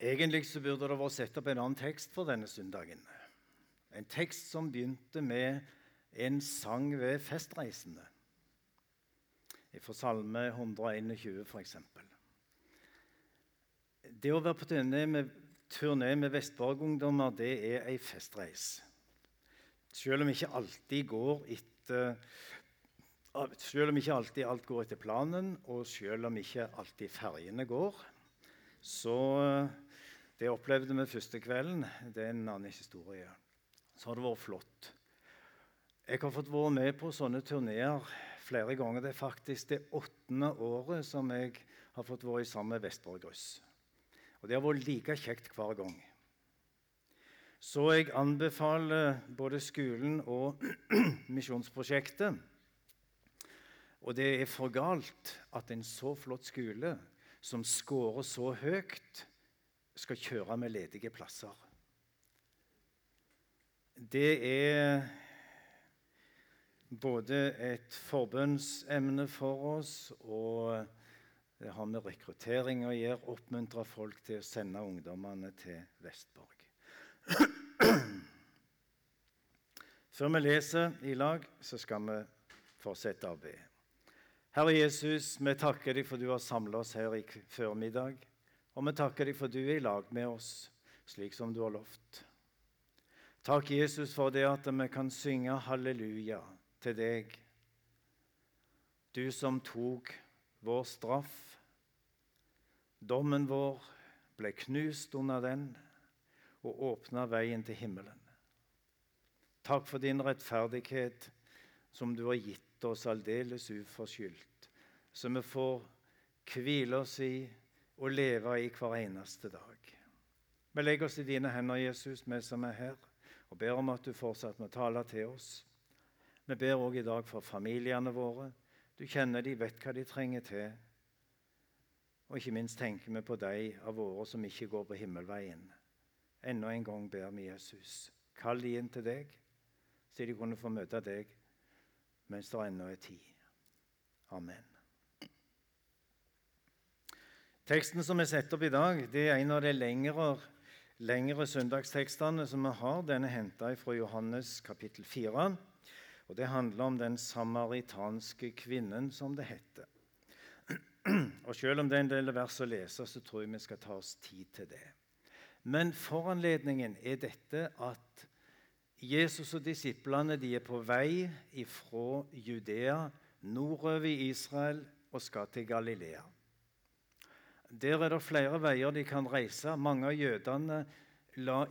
Egentlig så burde det vært satt opp en annen tekst for denne søndagen. En tekst som begynte med en sang ved festreisende. Fra Salme 121, f.eks. Det å være på turné med, turné med Vestborg-ungdommer, det er ei festreis. Selv om ikke alltid går etter selv om ikke alltid alt går etter planen, og selv om ikke alltid ferjene går, så det opplevde vi første kvelden. Det er en annen historie. Så har det vært flott. Jeg har fått være med på sånne turneer flere ganger. Det er faktisk det åttende året som jeg har fått være sammen med Vestborg Russ. Og det har vært like kjekt hver gang. Så jeg anbefaler både skolen og Misjonsprosjektet. Og det er for galt at en så flott skole som scorer så høyt, skal kjøre med ledige plasser. Det er både et forbønnsemne for oss, og det har med rekruttering å gjøre. Oppmuntre folk til å sende ungdommene til Vestborg. Før vi leser i lag, så skal vi fortsette å be. Herre Jesus, vi takker deg for du har samla oss her i formiddag. Og vi takker deg for du er i lag med oss, slik som du har lovt. Takk, Jesus, for det at vi kan synge halleluja til deg. Du som tok vår straff. Dommen vår ble knust under den og åpna veien til himmelen. Takk for din rettferdighet som du har gitt oss aldeles uforskyldt, så vi får hvile oss i å leve i hver eneste dag. Vi legger oss i dine hender, Jesus, vi som er her, og ber om at du fortsatt må tale til oss. Vi ber òg i dag for familiene våre. Du kjenner de, vet hva de trenger til. Og ikke minst tenker vi på de av våre som ikke går på himmelveien. Enda en gang ber vi Jesus, kall de inn til deg, så de kunne få møte deg mens det ennå er tid. Amen. Teksten som er satt opp i dag, det er en av de lengre, lengre søndagstekstene som vi har. Den er henta fra Johannes kapittel 4. Og Det handler om den samaritanske kvinnen, som det heter. Og Selv om det er en del vers å lese, så tror jeg vi skal ta oss tid til det. Men foranledningen er dette at Jesus og disiplene de er på vei fra Judea nordover i Israel og skal til Galilea. Der er det flere veier de kan reise. Mange av jødene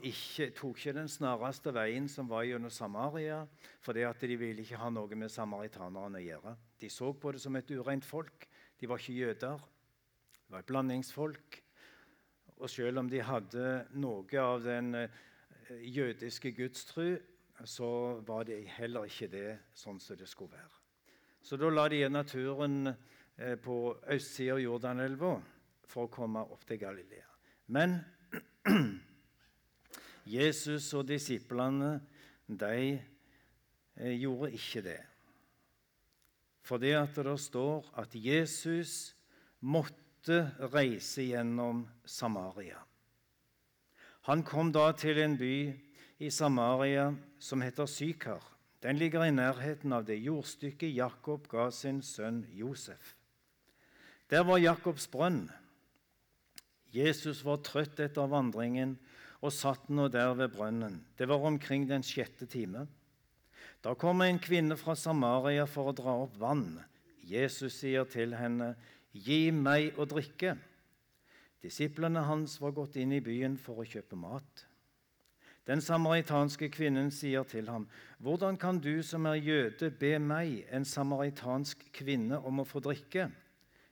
ikke, tok ikke den snareste veien som var gjennom Samaria, fordi de ville ikke ha noe med samaritanerne å gjøre. De så på det som et ureint folk. De var ikke jøder. Det var et blandingsfolk. Og selv om de hadde noe av den eh, jødiske gudstru, så var det heller ikke det sånn som det skulle være. Så da la de igjen naturen eh, på østsida av Jordanelva for å komme opp til Galilea. Men Jesus og disiplene de eh, gjorde ikke det. Fordi at det står at Jesus måtte reise gjennom Samaria. Han kom da til en by i Samaria som heter Sykar. Den ligger i nærheten av det jordstykket Jakob ga sin sønn Josef. Der var Jakobs brønn. Jesus var trøtt etter vandringen og satt nå der ved brønnen. Det var omkring den sjette time. Da kommer en kvinne fra Samaria for å dra opp vann. Jesus sier til henne, 'Gi meg å drikke.' Disiplene hans var gått inn i byen for å kjøpe mat. Den samaritanske kvinnen sier til ham, 'Hvordan kan du som er jøde, be meg, en samaritansk kvinne, om å få drikke?'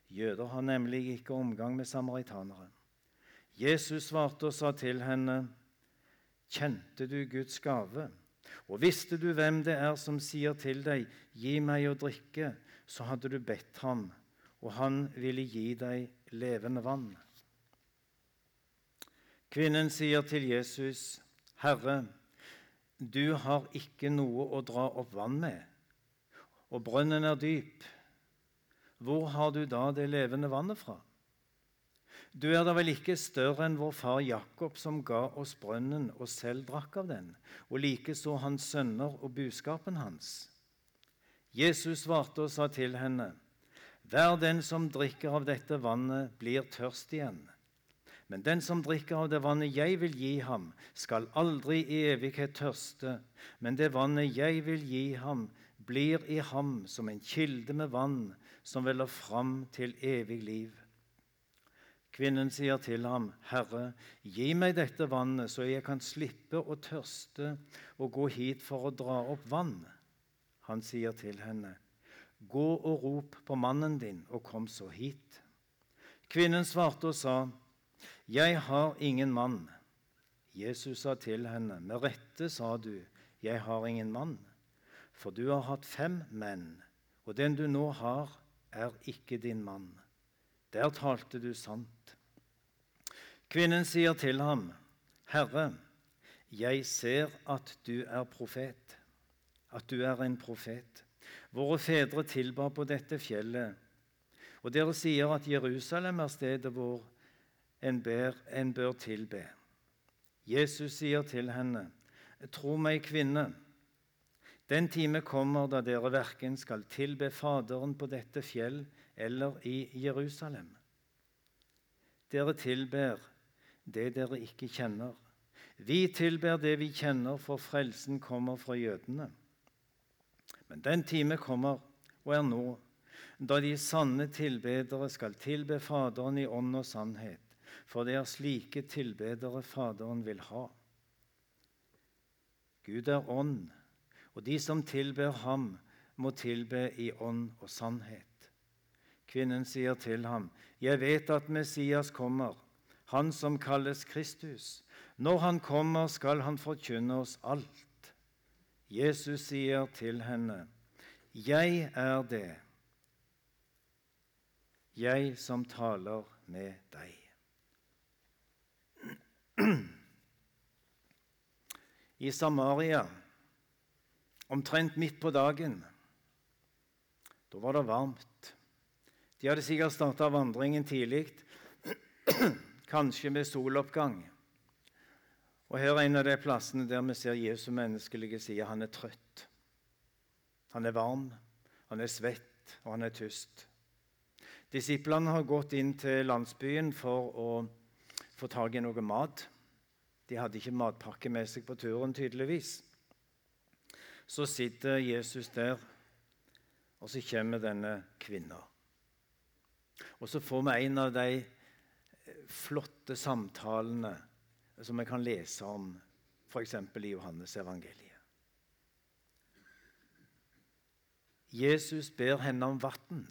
Jøder har nemlig ikke omgang med samaritanere. Jesus svarte og sa til henne, 'Kjente du Guds gave?' Og visste du hvem det er som sier til deg, 'Gi meg å drikke', så hadde du bedt ham, og han ville gi deg levende vann. Kvinnen sier til Jesus, 'Herre, du har ikke noe å dra opp vann med, og brønnen er dyp. Hvor har du da det levende vannet fra?' Du er da vel ikke større enn vår far Jakob, som ga oss brønnen og selv drakk av den, og likeså hans sønner og buskapen hans? Jesus svarte og sa til henne, Hver den som drikker av dette vannet, blir tørst igjen. Men den som drikker av det vannet jeg vil gi ham, skal aldri i evighet tørste, men det vannet jeg vil gi ham, blir i ham som en kilde med vann som veller fram til evig liv. Kvinnen sier til ham, 'Herre, gi meg dette vannet, så jeg kan slippe å tørste og gå hit for å dra opp vann.' Han sier til henne, 'Gå og rop på mannen din, og kom så hit.' Kvinnen svarte og sa, 'Jeg har ingen mann.' Jesus sa til henne, 'Med rette sa du, 'Jeg har ingen mann', for du har hatt fem menn, og den du nå har, er ikke din mann.' Der talte du sant. Kvinnen sier til ham, 'Herre, jeg ser at du er profet, at du er en profet.' Våre fedre tilba på dette fjellet, og dere sier at Jerusalem er stedet hvor en, ber, en bør tilbe. Jesus sier til henne, 'Tro meg, kvinne.' Den time kommer da dere verken skal tilbe Faderen på dette fjell eller i Jerusalem. Dere tilber det dere ikke kjenner. Vi tilber det vi kjenner, for frelsen kommer fra jødene. Men den time kommer, og er nå, da de sanne tilbedere skal tilbe Faderen i ånd og sannhet, for det er slike tilbedere Faderen vil ha. Gud er ånd, og de som tilber ham, må tilbe i ånd og sannhet. Kvinnen sier til ham, 'Jeg vet at Messias kommer.' Han som kalles Kristus. Når han kommer, skal han forkynne oss alt. Jesus sier til henne, 'Jeg er det, jeg som taler med deg'. I Samaria, omtrent midt på dagen, da var det varmt. De hadde sikkert starta vandringen tidlig kanskje med soloppgang. Og Her er en av de plassene der vi ser Jesu menneskelige side. Han er trøtt. Han er varm, han er svett, og han er tyst. Disiplene har gått inn til landsbyen for å få tak i noe mat. De hadde ikke matpakke med seg på turen, tydeligvis. Så sitter Jesus der, og så kommer denne kvinna. Og så får vi en av de flotte samtalene som vi kan lese om f.eks. i Johannes evangeliet. Jesus ber henne om vann.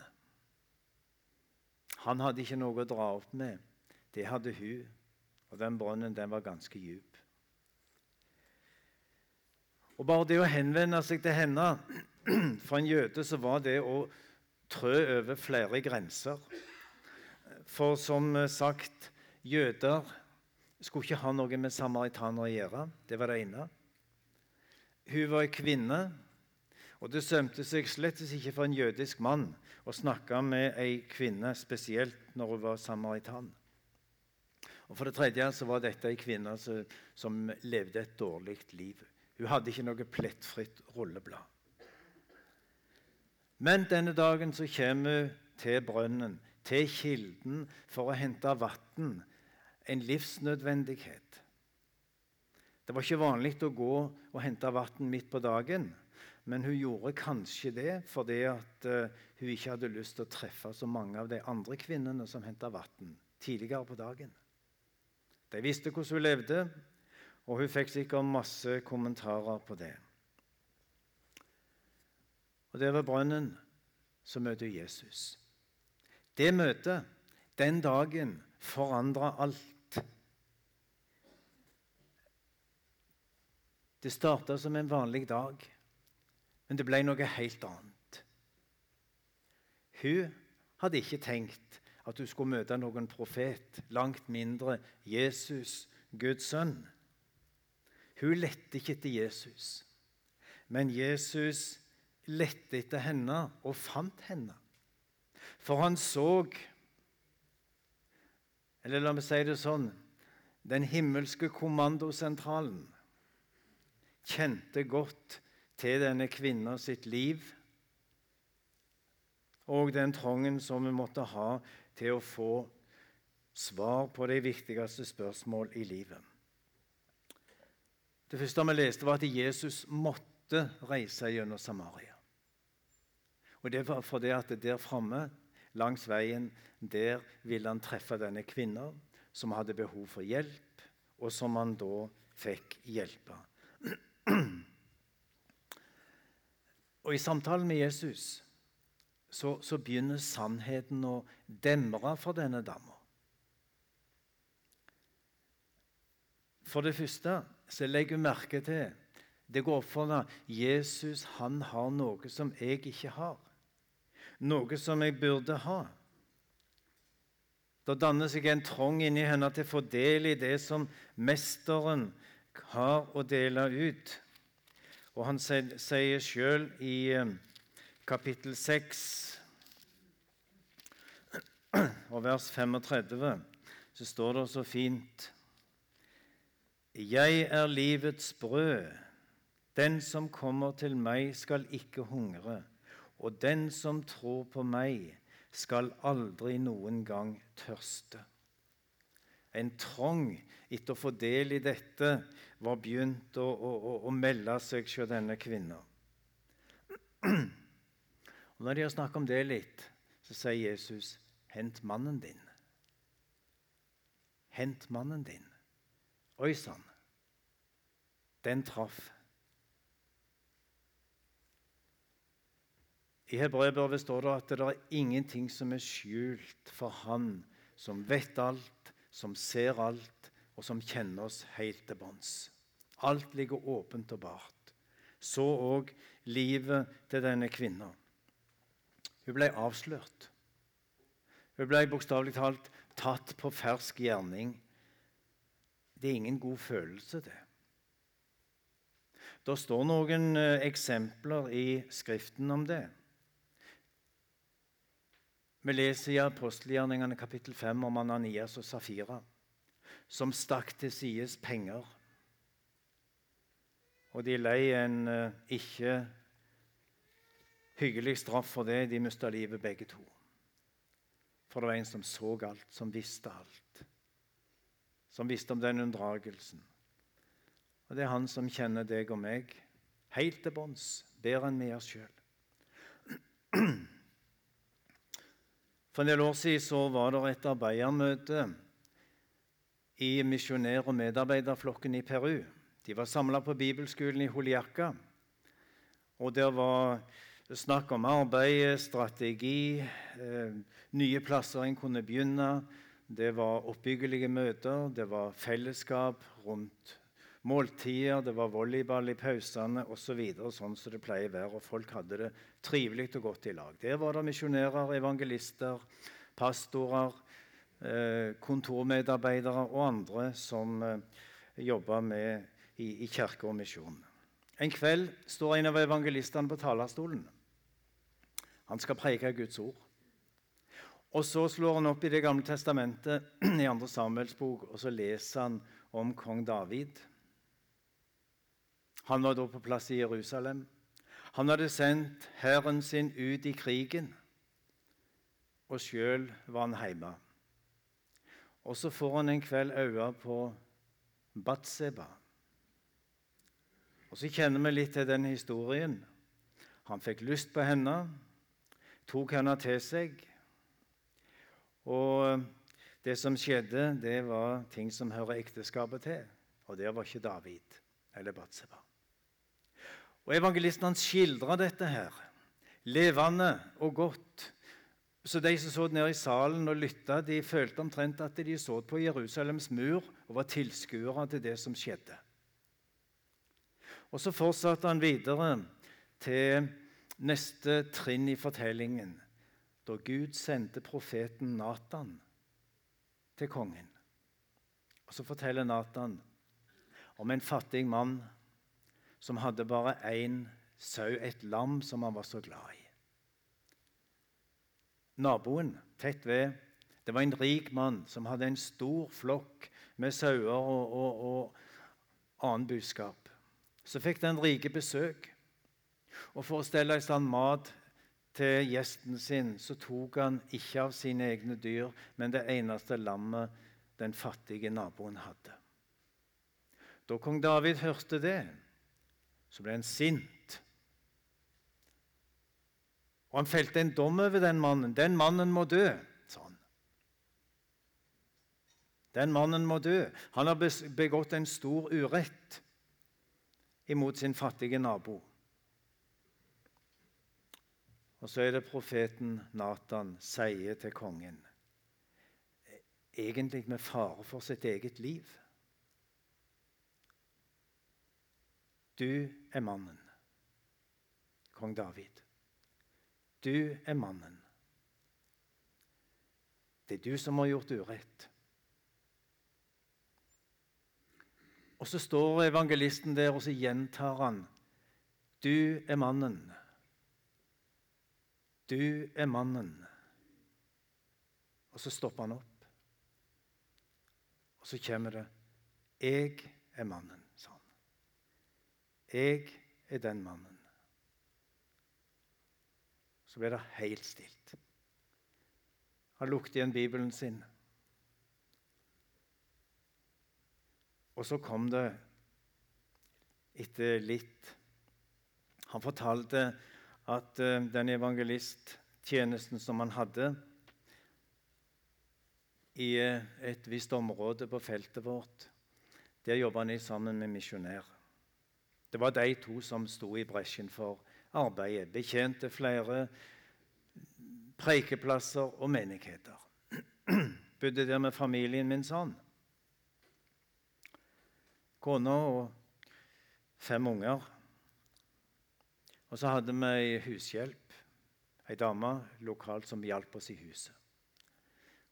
Han hadde ikke noe å dra opp med. Det hadde hun, og den brønnen den var ganske djup. Og Bare det å henvende seg til henne For en jøde så var det å trø over flere grenser. For som sagt, jøder skulle ikke ha noe med samaritanere å gjøre. Det var det ene. Hun var en kvinne, og det sømte seg slett ikke for en jødisk mann å snakke med ei kvinne, spesielt når hun var samaritan. Og For det tredje så var dette ei kvinne som levde et dårlig liv. Hun hadde ikke noe plettfritt rulleblad. Men denne dagen så kommer hun til brønnen til kilden for å hente vann, en livsnødvendighet. Det var ikke vanlig å gå og hente vann midt på dagen, men hun gjorde kanskje det fordi at uh, hun ikke hadde lyst til å treffe så mange av de andre kvinnene som henta vann tidligere på dagen. De visste hvordan hun levde, og hun fikk sikkert masse kommentarer på det. Og Der ved brønnen så møter Jesus. Det møtet, den dagen, forandra alt. Det starta som en vanlig dag, men det ble noe helt annet. Hun hadde ikke tenkt at hun skulle møte noen profet, langt mindre Jesus, Guds sønn. Hun lette ikke etter Jesus, men Jesus lette etter henne og fant henne. For han så eller la meg si det sånn Den himmelske kommandosentralen kjente godt til denne kvinna sitt liv og den trangen som hun måtte ha til å få svar på de viktigste spørsmål i livet. Det første vi leste, var at Jesus måtte reise gjennom Samaria. Og Det var fordi at der framme, langs veien, der ville han treffe denne kvinna som hadde behov for hjelp, og som han da fikk hjelpe. Og I samtalen med Jesus så, så begynner sannheten å demre for denne dama. For det første så legger hun merke til det går opp for henne Jesus han har noe som jeg ikke har. Noe som jeg burde ha. Da danner seg en trong inni henne til å få del i det som mesteren har å dele ut. Og han sier sjøl i eh, kapittel 6 og vers 35 så står det så fint Jeg er livets brød. Den som kommer til meg, skal ikke hungre. Og den som tror på meg, skal aldri noen gang tørste. En trang etter å få del i dette var begynt å, å, å melde seg hos denne kvinna. Og Når de har snakket om det litt, så sier Jesus, 'Hent mannen din'. Hent mannen din. Oi sann, den traff. I Hebreerbrevet står det at det er ingenting som er skjult for Han som vet alt, som ser alt, og som kjenner oss helt til bunns. Alt ligger åpent og bart. Så òg livet til denne kvinna. Hun ble avslørt. Hun ble bokstavelig talt tatt på fersk gjerning. Det er ingen god følelse, det. Det står noen eh, eksempler i Skriften om det. Vi leser i apostelgjerningene kapittel 5 om Ananias og Safira, som stakk til sides penger. Og de lei en uh, ikke hyggelig straff for det. De mista livet begge to. For det var en som så alt, som visste alt. Som visste om den unndragelsen. Og det er han som kjenner deg og meg helt til bunns, bedre enn vi oss sjøl. For en del år siden var det et arbeidermøte i misjonær- og medarbeiderflokken i Peru. De var samla på bibelskolen i Holiaca. Og der var snakk om arbeid, strategi, eh, nye plasser en kunne begynne. Det var oppbyggelige møter, det var fellesskap rundt måltider, det var volleyball i pausene osv. Så sånn som det pleier å være. Og folk hadde det trivelig og godt i lag. Der var det misjonærer, evangelister, pastorer, eh, kontormedarbeidere og andre som eh, jobba i, i kirke og misjon. En kveld står en av evangelistene på talerstolen. Han skal preke Guds ord. Og Så slår han opp i Det gamle testamentet, i 2. Samuels bok, og så leser han om kong David. Han var da på plass i Jerusalem. Han hadde sendt hæren sin ut i krigen, og sjøl var han hjemme. Og så får han en kveld øye på Batseba. Og Så kjenner vi litt til den historien. Han fikk lyst på henne, tok henne til seg. Og det som skjedde, det var ting som hører ekteskapet til. Og der var ikke David eller Batseba. Og Evangelisten han skildrer dette her, levende og godt. Så De som så nede i salen og lytta, de følte omtrent at de så på Jerusalems mur og var tilskuere til det som skjedde. Og Så fortsatte han videre til neste trinn i fortellingen, da Gud sendte profeten Natan til kongen. Og Så forteller Natan om en fattig mann som hadde bare én sau, et lam som han var så glad i. Naboen tett ved Det var en rik mann som hadde en stor flokk med sauer og, og, og annen buskap. Så fikk den rike besøk. Og for å stelle i stand mat til gjesten sin, så tok han ikke av sine egne dyr, men det eneste lammet den fattige naboen hadde. Da kong David hørte det, så ble han sint. Og han felte en dom over den mannen. Den mannen må dø, sa han. Den mannen må dø. Han har begått en stor urett imot sin fattige nabo. Og så er det profeten Natan sier til kongen, egentlig med fare for sitt eget liv Du er mannen, kong David. Du er mannen. Det er du som har gjort urett. Og så står evangelisten der, og så gjentar han. Du er mannen. Du er mannen. Og så stopper han opp. Og så kommer det Jeg er mannen. Jeg er den mannen. Så ble det helt stilt. Han lukket igjen Bibelen sin. Og så kom det etter litt Han fortalte at uh, den evangelisttjenesten som han hadde i uh, et visst område på feltet vårt, der jobba han i sammen med misjonær. Det var de to som sto i bresjen for arbeidet. Betjente flere preikeplasser og menigheter. Bodde der med familien min sånn Kona og fem unger. Og så hadde vi ei hushjelp, ei dame lokalt som hjalp oss i huset.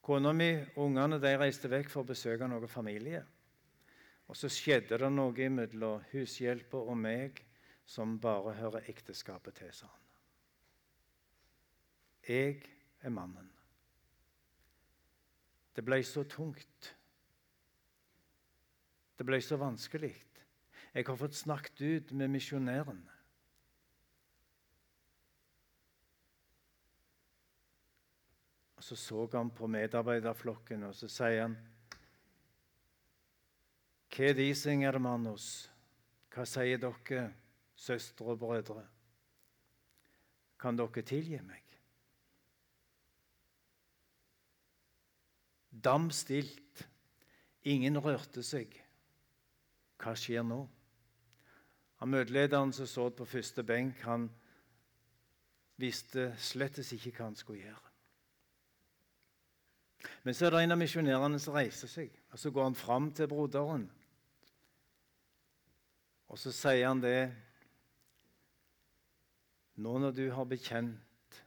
Kona mi og ungene reiste vekk for å besøke noen familie. Og så skjedde det noe mellom hushjelpa og meg som bare hører ekteskapet til, sa han. Jeg er mannen. Det ble så tungt. Det ble så vanskelig. Jeg har fått snakket ut med misjonæren. Og Så så han på medarbeiderflokken, og så sier han Hva er de synger, Manos? Hva sier dere, søstre og brødre? Kan dere tilgi meg? Dam stilt. Ingen rørte seg. Hva skjer nå? Han Møtelederen som så på første benk, han visste slett ikke hva han skulle gjøre. Men så er det en av misjonærene som reiser seg, og så går han fram til broderen. Og så sier han det Nå når du har bekjent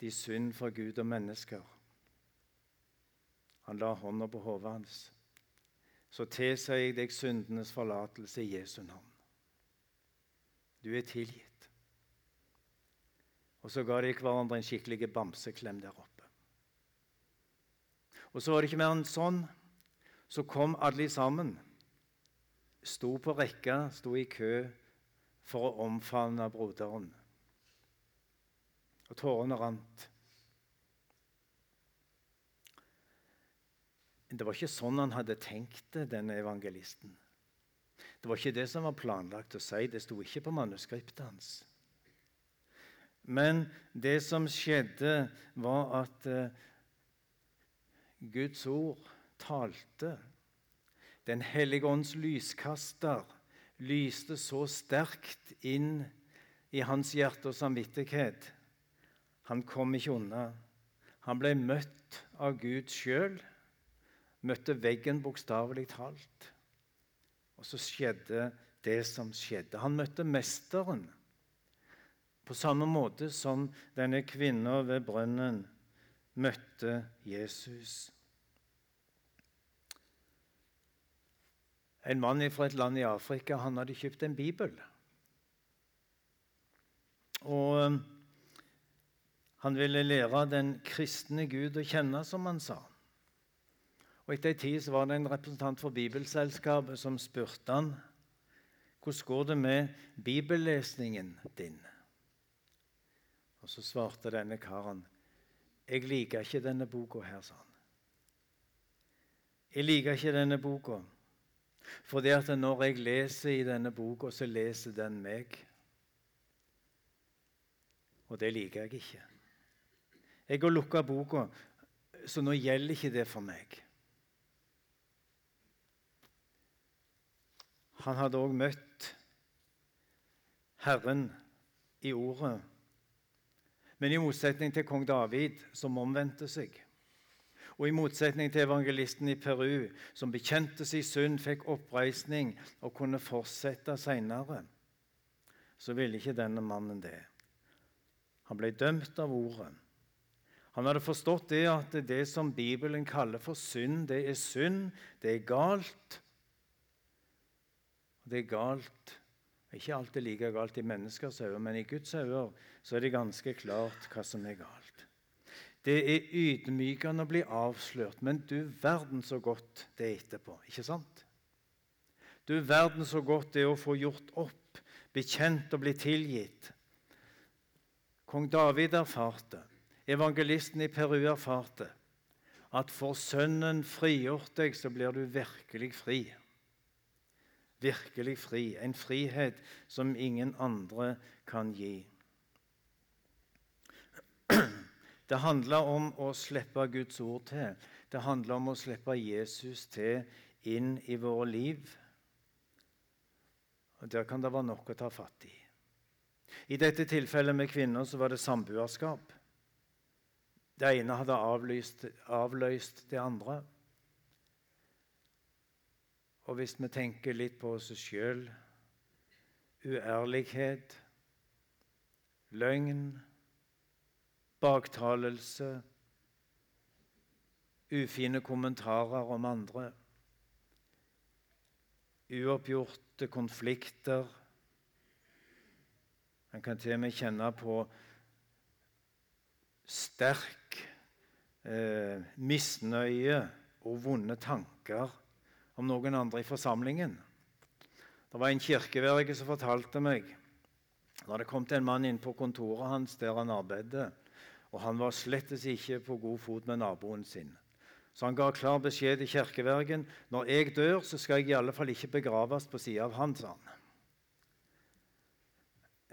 de synd for Gud og mennesker Han la hånda på hodet hans så tilsier jeg deg syndenes forlatelse i Jesu navn. Du er tilgitt. Og så ga de hverandre en skikkelig bamseklem der oppe. Og så var det ikke mer enn sånn. Så kom alle sammen. Sto på rekka, sto i kø for å omfavne broderen. Og tårene rant. Det var ikke sånn han hadde tenkt det, denne evangelisten. Det var ikke det som var planlagt å si. Det sto ikke på manuskriptet hans. Men det som skjedde, var at uh, Guds ord talte. Den hellige ånds lyskaster lyste så sterkt inn i hans hjerte og samvittighet. Han kom ikke unna. Han ble møtt av Gud sjøl møtte veggen bokstavelig talt. Og så skjedde det som skjedde. Han møtte mesteren på samme måte som denne kvinna ved brønnen møtte Jesus. En mann fra et land i Afrika han hadde kjøpt en bibel. Og um, Han ville lære den kristne Gud å kjenne, som han sa. Og Etter en tid var det en representant for Bibelselskapet som spurte han, hvordan går det med bibellesningen din. Og Så svarte denne karen jeg liker ikke denne boka her, sa han. Jeg liker ikke denne boka, fordi at når jeg leser i denne boka, så leser den meg. Og det liker jeg ikke. Jeg har lukka boka, så nå gjelder ikke det for meg. Han hadde òg møtt Herren i ordet, men i motsetning til kong David, som omvendte seg, og i motsetning til evangelisten i Peru, som bekjente sin synd, fikk oppreisning og kunne fortsette seinere, så ville ikke denne mannen det. Han ble dømt av ordet. Han hadde forstått det at det som Bibelen kaller for synd, det er synd, det er galt, det er galt. Ikke alltid like galt i menneskers øyne, men i Guds øyne så er det ganske klart hva som er galt. Det er ydmykende å bli avslørt, men du verden så godt det er etterpå. Ikke sant? Du verden så godt det er å få gjort opp, bekjent og bli tilgitt. Kong David erfarte, evangelisten i Peru erfarte, at for Sønnen frigjort deg, så blir du virkelig fri virkelig fri. En frihet som ingen andre kan gi. Det handler om å slippe Guds ord til. Det handler om å slippe Jesus til inn i våre liv. Og Der kan det være nok å ta fatt i. I dette tilfellet med kvinner så var det samboerskap. Det ene hadde avlyst, avløst det andre. Og hvis vi tenker litt på oss sjøl uærlighet, løgn, baktalelse, ufine kommentarer om andre, uoppgjorte konflikter En kan til og med kjenne på sterk eh, misnøye og vonde tanker om noen andre i forsamlingen. Det var en kirkeverge som fortalte meg da det kom til en mann inn på kontoret hans der han arbeidet, og han var slett ikke på god fot med naboen sin. Så han ga klar beskjed til kirkevergen når jeg dør, så skal jeg i alle fall ikke begraves på sida av han, sa han.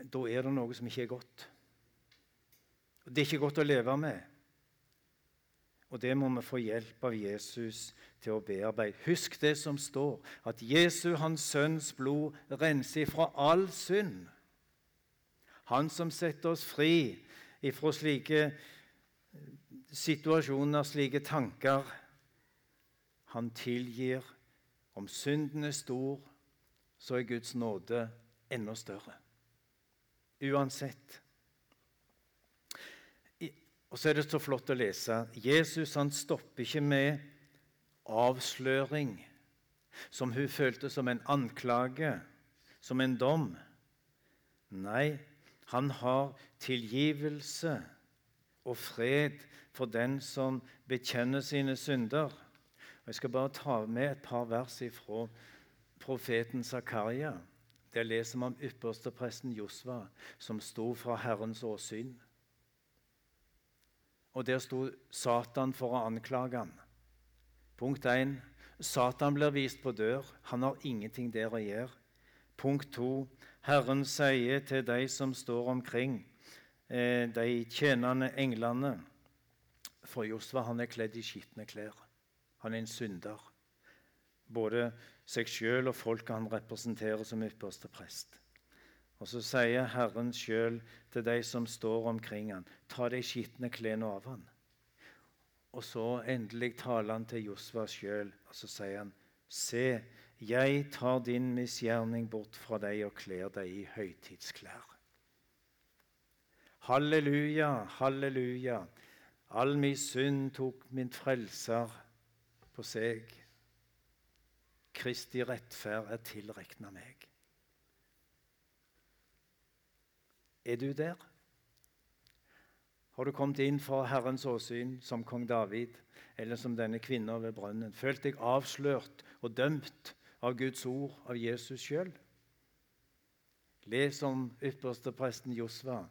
Da er det noe som ikke er godt. Det er ikke godt å leve med. Og det må vi få hjelp av Jesus til å bearbeide. Husk det som står, at Jesu, hans sønns blod, renser fra all synd. Han som setter oss fri ifra slike situasjoner, slike tanker. Han tilgir. Om synden er stor, så er Guds nåde enda større. Uansett. Og så er det så flott å lese. Jesus han stopper ikke med avsløring, som hun følte som en anklage, som en dom. Nei, han har tilgivelse og fred for den som bekjenner sine synder. Og jeg skal bare ta med et par vers fra profeten Zakaria. Der leser vi om ypperstepresten Josva, som sto fra Herrens åsyn. Og der sto Satan for å anklage ham. Punkt 1. Satan blir vist på dør. Han har ingenting der å gjøre. Punkt 2. Herren sier til de som står omkring, eh, de tjenende englene For Josva han er kledd i skitne klær. Han er en synder. Både seg sjøl og folket han representerer som ypperste prest. Og så sier Herren sjøl til de som står omkring han, ta de skitne klærne av han. Og så endelig taler han til Josva sjøl, og så sier han, se, jeg tar din misgjerning bort fra deg og kler deg i høytidsklær. Halleluja, halleluja. All min synd tok min frelser på seg. Kristi rettferd er tilrekna meg. Er du der? Har du kommet inn for Herrens åsyn som kong David eller som denne kvinna ved brønnen? Følt deg avslørt og dømt av Guds ord, av Jesus sjøl? Les om ypperstepresten Josva.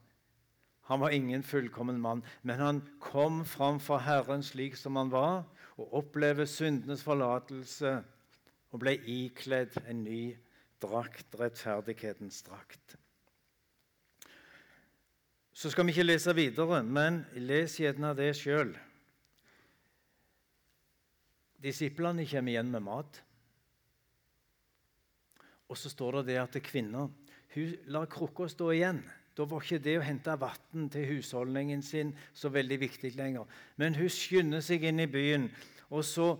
Han var ingen fullkommen mann, men han kom fram for Herren slik som han var, og opplevde syndenes forlatelse og ble ikledd en ny drakt, rettferdighetens drakt. Så skal vi ikke lese videre, men les gjerne det sjøl. Disiplene kommer igjen med mat. Og så står det det at kvinner hun lar krukka stå igjen. Da var ikke det å hente vann til husholdningen sin så veldig viktig lenger. Men hun skynder seg inn i byen, og så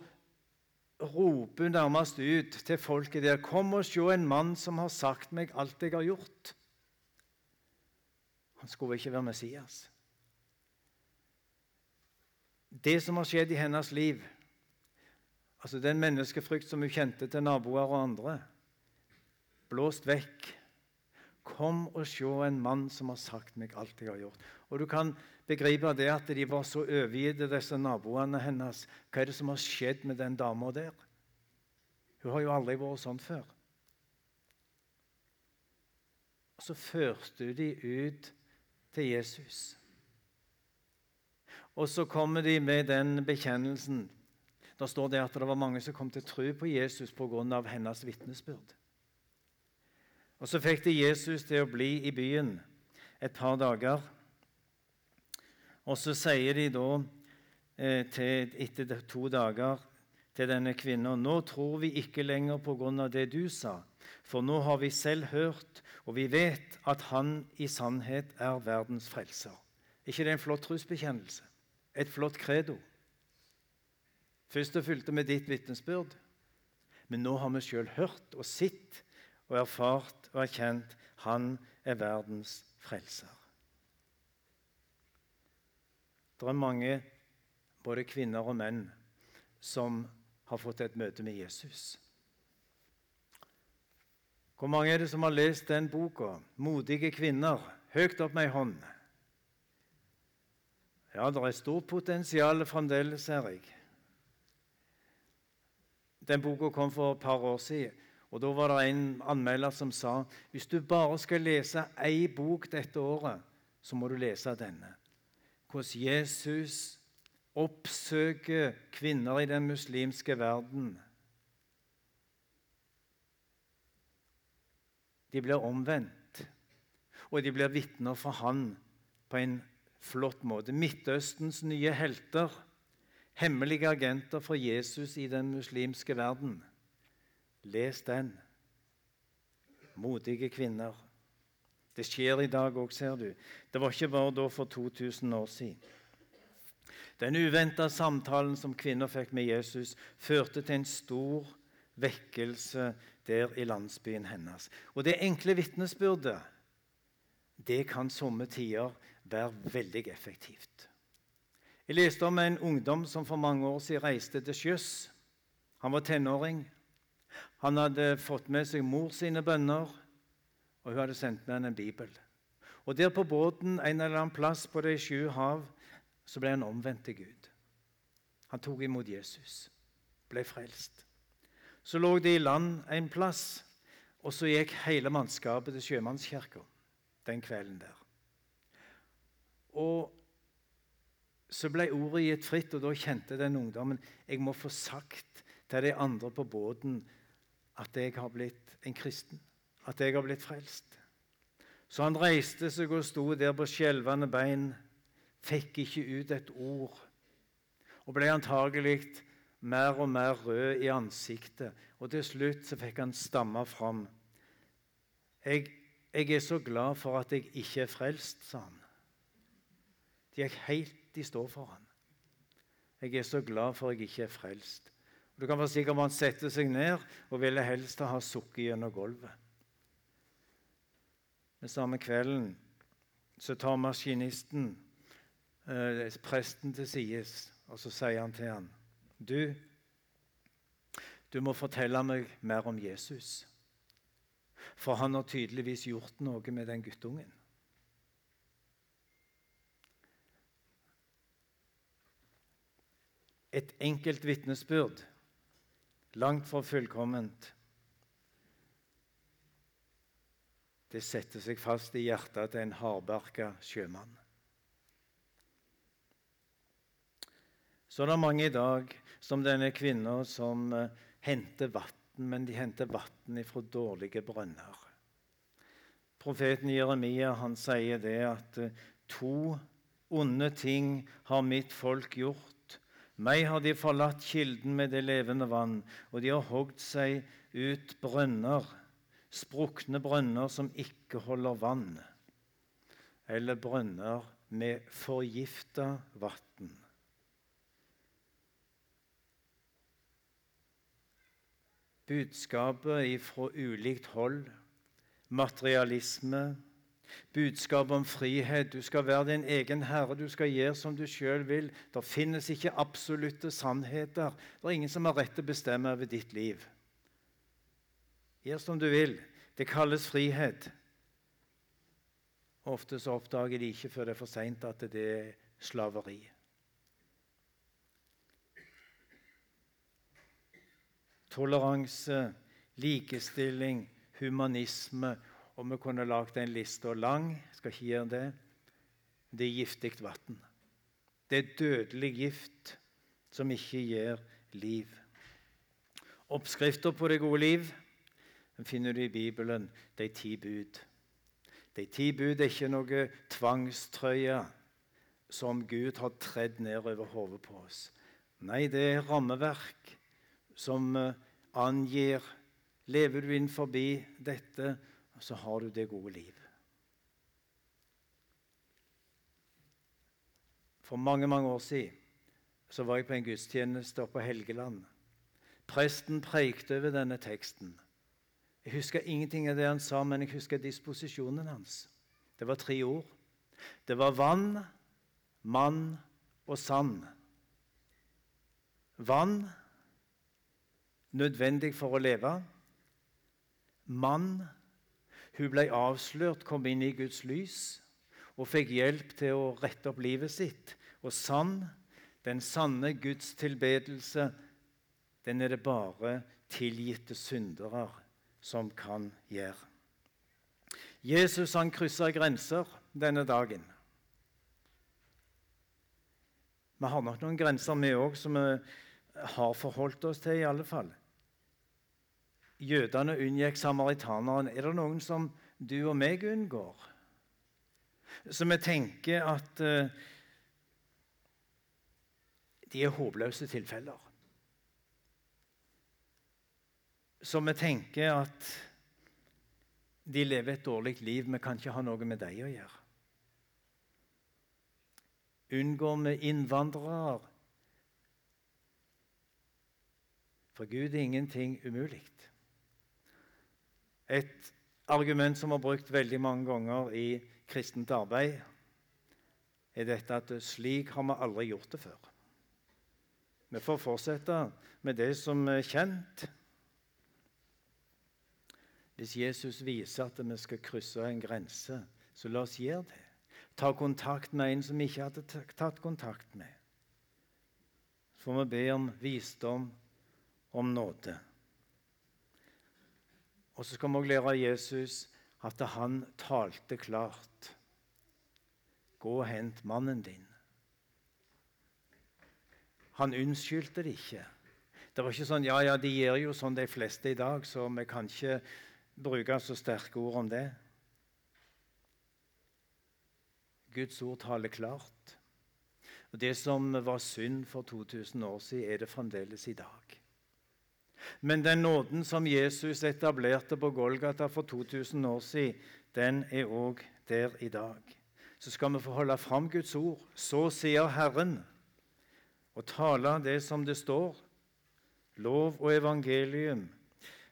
roper hun nærmest ut til folket der Kom og se en mann som har sagt meg alt jeg har gjort. Han skulle ikke være Messias. Det som har skjedd i hennes liv, altså den menneskefrykt som hun kjente til naboer og andre, blåst vekk. Kom og se en mann som har sagt meg alt jeg har gjort. Og Du kan begripe det at de var så overgitte, disse naboene hennes. Hva er det som har skjedd med den dama der? Hun har jo aldri vært sånn før. Og Så førte hun de ut til Jesus. Og så kommer de med den bekjennelsen. Da står det at det var mange som kom til tro på Jesus pga. hennes vitnesbyrd. Og Så fikk de Jesus til å bli i byen et par dager. Og så sier de da eh, til, etter to dager til denne kvinnen Nå tror vi ikke lenger på grunn av det du sa, for nå har vi selv hørt og vi vet at han i sannhet er verdens frelser. ikke det er en flott trosbekjennelse? Et flott credo. Først og fulgte med ditt vitnesbyrd, men nå har vi sjøl hørt og sett og erfart og erkjent han er verdens frelser. Det er mange, både kvinner og menn, som har fått et møte med Jesus. Hvor mange er det som har lest den boka? 'Modige kvinner'. Høyt opp med ei hånd. Ja, det er stort potensial fremdeles, ser jeg. Den boka kom for et par år siden. Og Da var det en anmelder som sa hvis du bare skal lese én bok dette året, så må du lese denne. Hvordan Jesus oppsøker kvinner i den muslimske verden De blir omvendt, og de blir vitner for han på en flott måte. Midtøstens nye helter, hemmelige agenter for Jesus i den muslimske verden. Les den. Modige kvinner. Det skjer i dag òg, ser du. Det var ikke bare da for 2000 år siden. Den uventa samtalen som kvinner fikk med Jesus, førte til en stor vekkelse der i landsbyen hennes. Og det enkle vitnesbyrdet det kan somme tider være veldig effektivt. Jeg leste om en ungdom som for mange år siden reiste til sjøs. Han var tenåring. Han hadde fått med seg mor sine bønner, og hun hadde sendt med ham en bibel. Og Der på båten en eller annen plass på de sju hav så ble han omvendt til Gud. Han tok imot Jesus, ble frelst. Så lå det i land en plass, og så gikk hele mannskapet til sjømannskirka den kvelden der. Og så ble ordet gitt fritt, og da kjente den ungdommen jeg må få sagt til de andre på båten at jeg har blitt en kristen, at jeg har blitt frelst. Så han reiste seg og sto der på skjelvende bein, fikk ikke ut et ord, og ble antagelig mer og mer rød i ansiktet, og til slutt så fikk han stamme fram. Jeg, jeg er så glad for at jeg ikke er frelst, sa han. Det gikk helt i stå for han. Jeg er så glad for at jeg ikke er frelst. Du kan være sikker på at han setter seg ned og ville helst ha sukket gjennom gulvet. Den samme kvelden så tar maskinisten eh, presten til sides, og så sier han til ham du, du må fortelle meg mer om Jesus. For han har tydeligvis gjort noe med den guttungen. et enkelt vitnesbyrd, langt fra fullkomment. Det setter seg fast i hjertet til en hardbarka sjømann. Så det er mange i dag som denne kvinna som uh, henter vann, men de henter vann fra dårlige brønner. Profeten Jeremia han sier det at uh, to onde ting har mitt folk gjort. Meg har de forlatt kilden med det levende vann, og de har hogd seg ut brønner, sprukne brønner som ikke holder vann, eller brønner med forgifta vann. budskapet fra ulikt hold, materialisme, budskap om frihet. Du skal være din egen herre, du skal gjøre som du sjøl vil. Det finnes ikke absolutte sannheter. Det er ingen som har rett til å bestemme over ditt liv. Gjør som du vil. Det kalles frihet. Ofte så oppdager de ikke før det er for seint at det er slaveri. toleranse, likestilling, humanisme. Og vi kunne lagd en liste lang. Skal ikke gjøre det. Det er giftig vann. Det er dødelig gift som ikke gir liv. Oppskrifter på det gode liv den finner du i Bibelen, de ti bud. De ti bud er ikke noe tvangstrøye som Gud har tredd ned over hodet på oss. Nei, det er rammeverk som eh, angir Lever du inn forbi dette, så har du det gode liv. For mange mange år siden så var jeg på en gudstjeneste oppe på Helgeland. Presten preikte over denne teksten. Jeg husker ingenting av det han sa, men jeg husker disposisjonen hans. Det var tre ord. Det var vann, mann og sand. Vann nødvendig for å leve. Mann. Hun ble avslørt, kom inn i Guds lys og fikk hjelp til å rette opp livet sitt. Og sann, den sanne Guds tilbedelse, den er det bare tilgitte syndere som kan gjøre. Jesus han kryssa grenser denne dagen. Vi har nok noen grenser, vi òg, som vi har forholdt oss til, i alle fall. Jødene unngikk samaritaneren. Er det noen som du og meg unngår? Så vi tenker at uh, de er håpløse tilfeller. Så vi tenker at de lever et dårlig liv. Vi kan ikke ha noe med dem å gjøre. Unngår vi innvandrere For Gud er ingenting umulig. Et argument som er brukt veldig mange ganger i kristent arbeid, er dette at slik har vi aldri gjort det før. Vi får fortsette med det som er kjent. Hvis Jesus viser at vi skal krysse en grense, så la oss gjøre det. Ta kontakt med en som vi ikke hadde tatt kontakt med. Så får vi be om visdom om nåde. Og så skal vi også lære av Jesus at han talte klart. Gå og hent mannen din. Han unnskyldte det ikke. Det var ikke sånn ja, ja, de gjør jo sånn de fleste i dag, så vi kan ikke bruke så sterke ord om det. Guds ord taler klart. Og Det som var synd for 2000 år siden, er det fremdeles i dag. Men den nåden som Jesus etablerte på Golgata for 2000 år siden, den er òg der i dag. Så skal vi få holde fram Guds ord. Så sier Herren, og tale det som det står, lov og evangelium,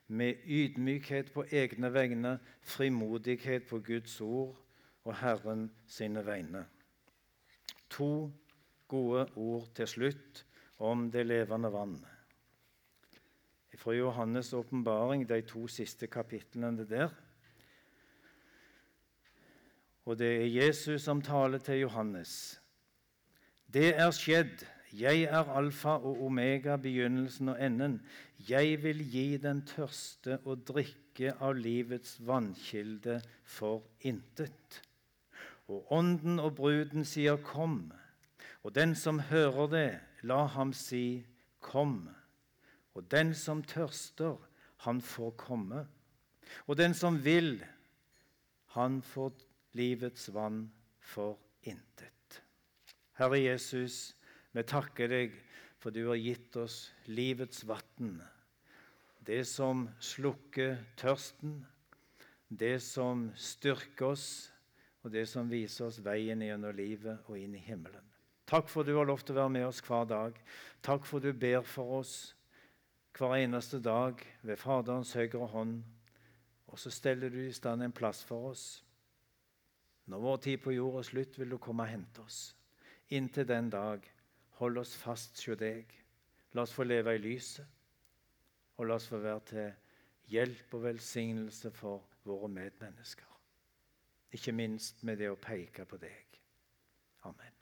med ydmykhet på egne vegne, frimodighet på Guds ord og Herren sine vegne. To gode ord til slutt om det levende vannet fra Johannes' åpenbaring, de to siste kapitlene der. Og det er Jesus som taler til Johannes. Det er skjedd Jeg er alfa og omega, begynnelsen og enden. Jeg vil gi den tørste å drikke av livets vannkilde for intet. Og ånden og bruden sier, 'Kom'. Og den som hører det, la ham si, 'Kom'. Og den som tørster, han får komme. Og den som vil, han får livets vann for intet. Herre Jesus, vi takker deg for du har gitt oss livets vann. Det som slukker tørsten, det som styrker oss, og det som viser oss veien gjennom livet og inn i himmelen. Takk for du har lov til å være med oss hver dag. Takk for du ber for oss hver eneste dag ved Faderens høyre hånd. Og så steller du i stand en plass for oss. Når vår tid på jord er slutt, vil du komme og hente oss. Inntil den dag, hold oss fast hos deg. La oss få leve i lyset, og la oss få være til hjelp og velsignelse for våre medmennesker. Ikke minst med det å peke på deg. Amen.